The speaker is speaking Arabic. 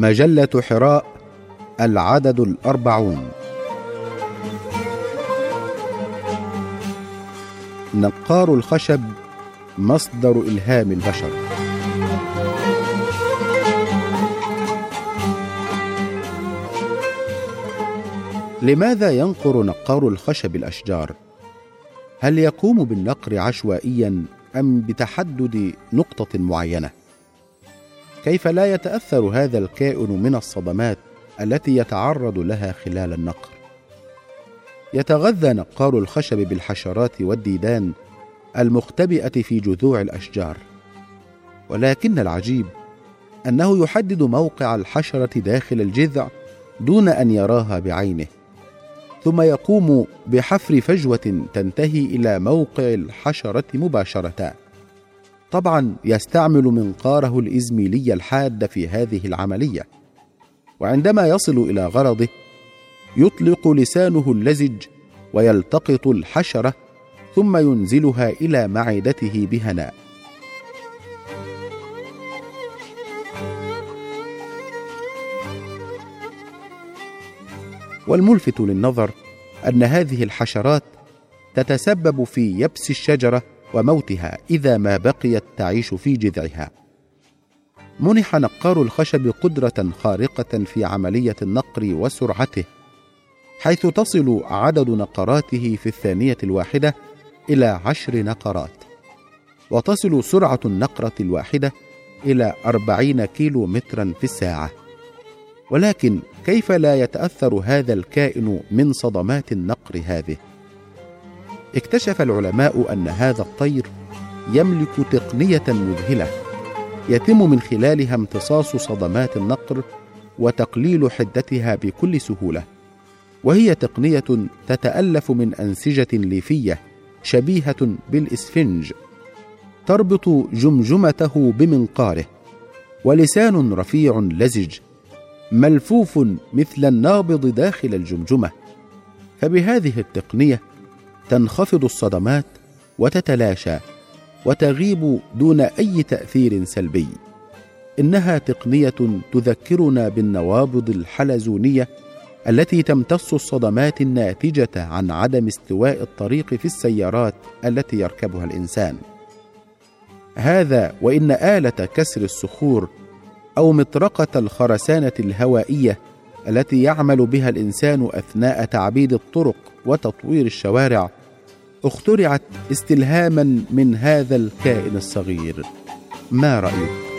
مجلة حراء العدد الأربعون نقار الخشب مصدر إلهام البشر لماذا ينقر نقار الخشب الأشجار؟ هل يقوم بالنقر عشوائيا أم بتحدد نقطة معينة؟ كيف لا يتأثر هذا الكائن من الصدمات التي يتعرض لها خلال النقر؟ يتغذى نقار الخشب بالحشرات والديدان المختبئة في جذوع الأشجار. ولكن العجيب أنه يحدد موقع الحشرة داخل الجذع دون أن يراها بعينه ثم يقوم بحفر فجوة تنتهي إلى موقع الحشرة مباشرة. طبعا يستعمل منقاره الإزميلي الحاد في هذه العملية وعندما يصل إلى غرضه يطلق لسانه اللزج ويلتقط الحشرة ثم ينزلها إلى معدته بهناء. والملفت للنظر أن هذه الحشرات تتسبب في يبس الشجرة وموتها إذا ما بقيت تعيش في جذعها. منح نقار الخشب قدرة خارقة في عملية النقر وسرعته حيث تصل عدد نقراته في الثانية الواحدة إلى عشر نقرات وتصل سرعة النقرة الواحدة إلى أربعين كيلو مترا في الساعة. ولكن كيف لا يتأثر هذا الكائن من صدمات النقر هذه؟ اكتشف العلماء أن هذا الطير يملك تقنية مذهلة يتم من خلالها امتصاص صدمات النقر وتقليل حدتها بكل سهولة وهي تقنية تتألف من أنسجة ليفية شبيهة بالإسفنج تربط جمجمته بمنقاره ولسان رفيع لزج ملفوف مثل النابض داخل الجمجمة. فبهذه التقنية تنخفض الصدمات وتتلاشى وتغيب دون أي تأثير سلبي. إنها تقنية تذكرنا بالنوابض الحلزونية التي تمتص الصدمات الناتجة عن عدم استواء الطريق في السيارات التي يركبها الإنسان. هذا وإن آلة كسر الصخور أو مطرقة الخرسانة الهوائية التي يعمل بها الإنسان أثناء تعبيد الطرق وتطوير الشوارع اخترعت استلهاما من هذا الكائن الصغير. ما رأيك؟